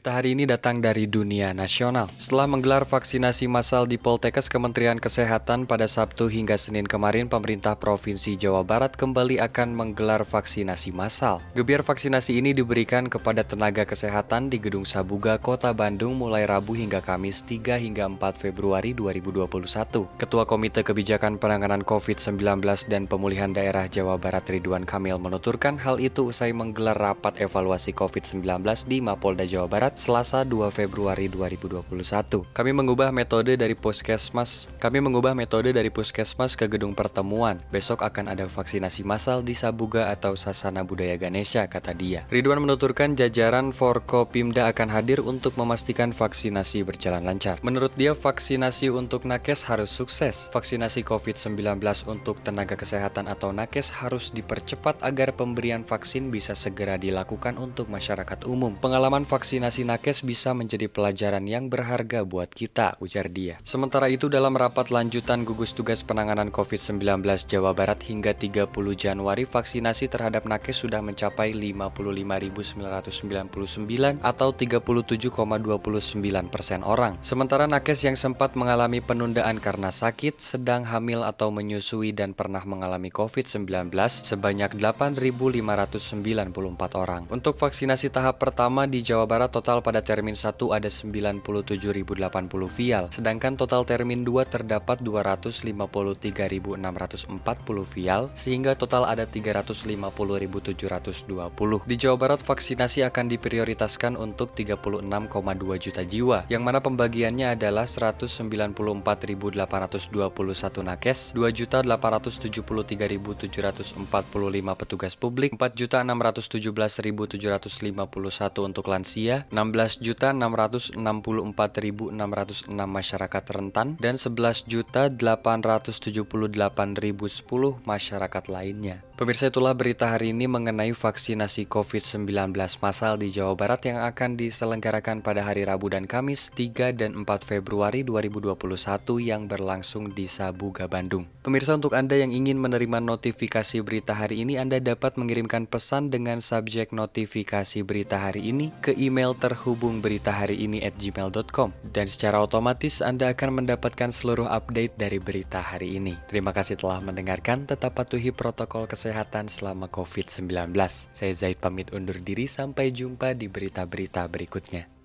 Berita hari ini datang dari dunia nasional. Setelah menggelar vaksinasi massal di Poltekkes Kementerian Kesehatan pada Sabtu hingga Senin kemarin, pemerintah Provinsi Jawa Barat kembali akan menggelar vaksinasi massal. Gebiar vaksinasi ini diberikan kepada tenaga kesehatan di Gedung Sabuga, Kota Bandung mulai Rabu hingga Kamis 3 hingga 4 Februari 2021. Ketua Komite Kebijakan Penanganan COVID-19 dan Pemulihan Daerah Jawa Barat Ridwan Kamil menuturkan hal itu usai menggelar rapat evaluasi COVID-19 di Mapolda Jawa Barat Barat Selasa 2 Februari 2021. Kami mengubah metode dari puskesmas. Kami mengubah metode dari puskesmas ke gedung pertemuan. Besok akan ada vaksinasi massal di Sabuga atau Sasana Budaya Ganesha, kata dia. Ridwan menuturkan jajaran Forkopimda akan hadir untuk memastikan vaksinasi berjalan lancar. Menurut dia, vaksinasi untuk nakes harus sukses. Vaksinasi COVID-19 untuk tenaga kesehatan atau nakes harus dipercepat agar pemberian vaksin bisa segera dilakukan untuk masyarakat umum. Pengalaman vaksinasi vaksinasi nakes bisa menjadi pelajaran yang berharga buat kita, ujar dia. Sementara itu dalam rapat lanjutan gugus tugas penanganan COVID-19 Jawa Barat hingga 30 Januari vaksinasi terhadap nakes sudah mencapai 55.999 atau 37,29 persen orang. Sementara nakes yang sempat mengalami penundaan karena sakit, sedang hamil atau menyusui dan pernah mengalami COVID-19 sebanyak 8.594 orang. Untuk vaksinasi tahap pertama di Jawa Barat total pada termin 1 ada 97.080 vial, sedangkan total termin 2 terdapat 253.640 vial, sehingga total ada 350.720. Di Jawa Barat vaksinasi akan diprioritaskan untuk 36,2 juta jiwa, yang mana pembagiannya adalah 194.821 nakes, 2.873.745 petugas publik, 4.617.751 untuk lansia, 16.664.606 masyarakat rentan dan 11.878.010 masyarakat lainnya. Pemirsa itulah berita hari ini mengenai vaksinasi COVID-19 massal di Jawa Barat yang akan diselenggarakan pada hari Rabu dan Kamis 3 dan 4 Februari 2021 yang berlangsung di Sabuga, Bandung. Pemirsa untuk Anda yang ingin menerima notifikasi berita hari ini, Anda dapat mengirimkan pesan dengan subjek notifikasi berita hari ini ke email terhubung berita hari ini at gmail.com dan secara otomatis Anda akan mendapatkan seluruh update dari berita hari ini. Terima kasih telah mendengarkan, tetap patuhi protokol kesehatan selama COVID-19. Saya Zaid pamit undur diri sampai jumpa di berita-berita berikutnya.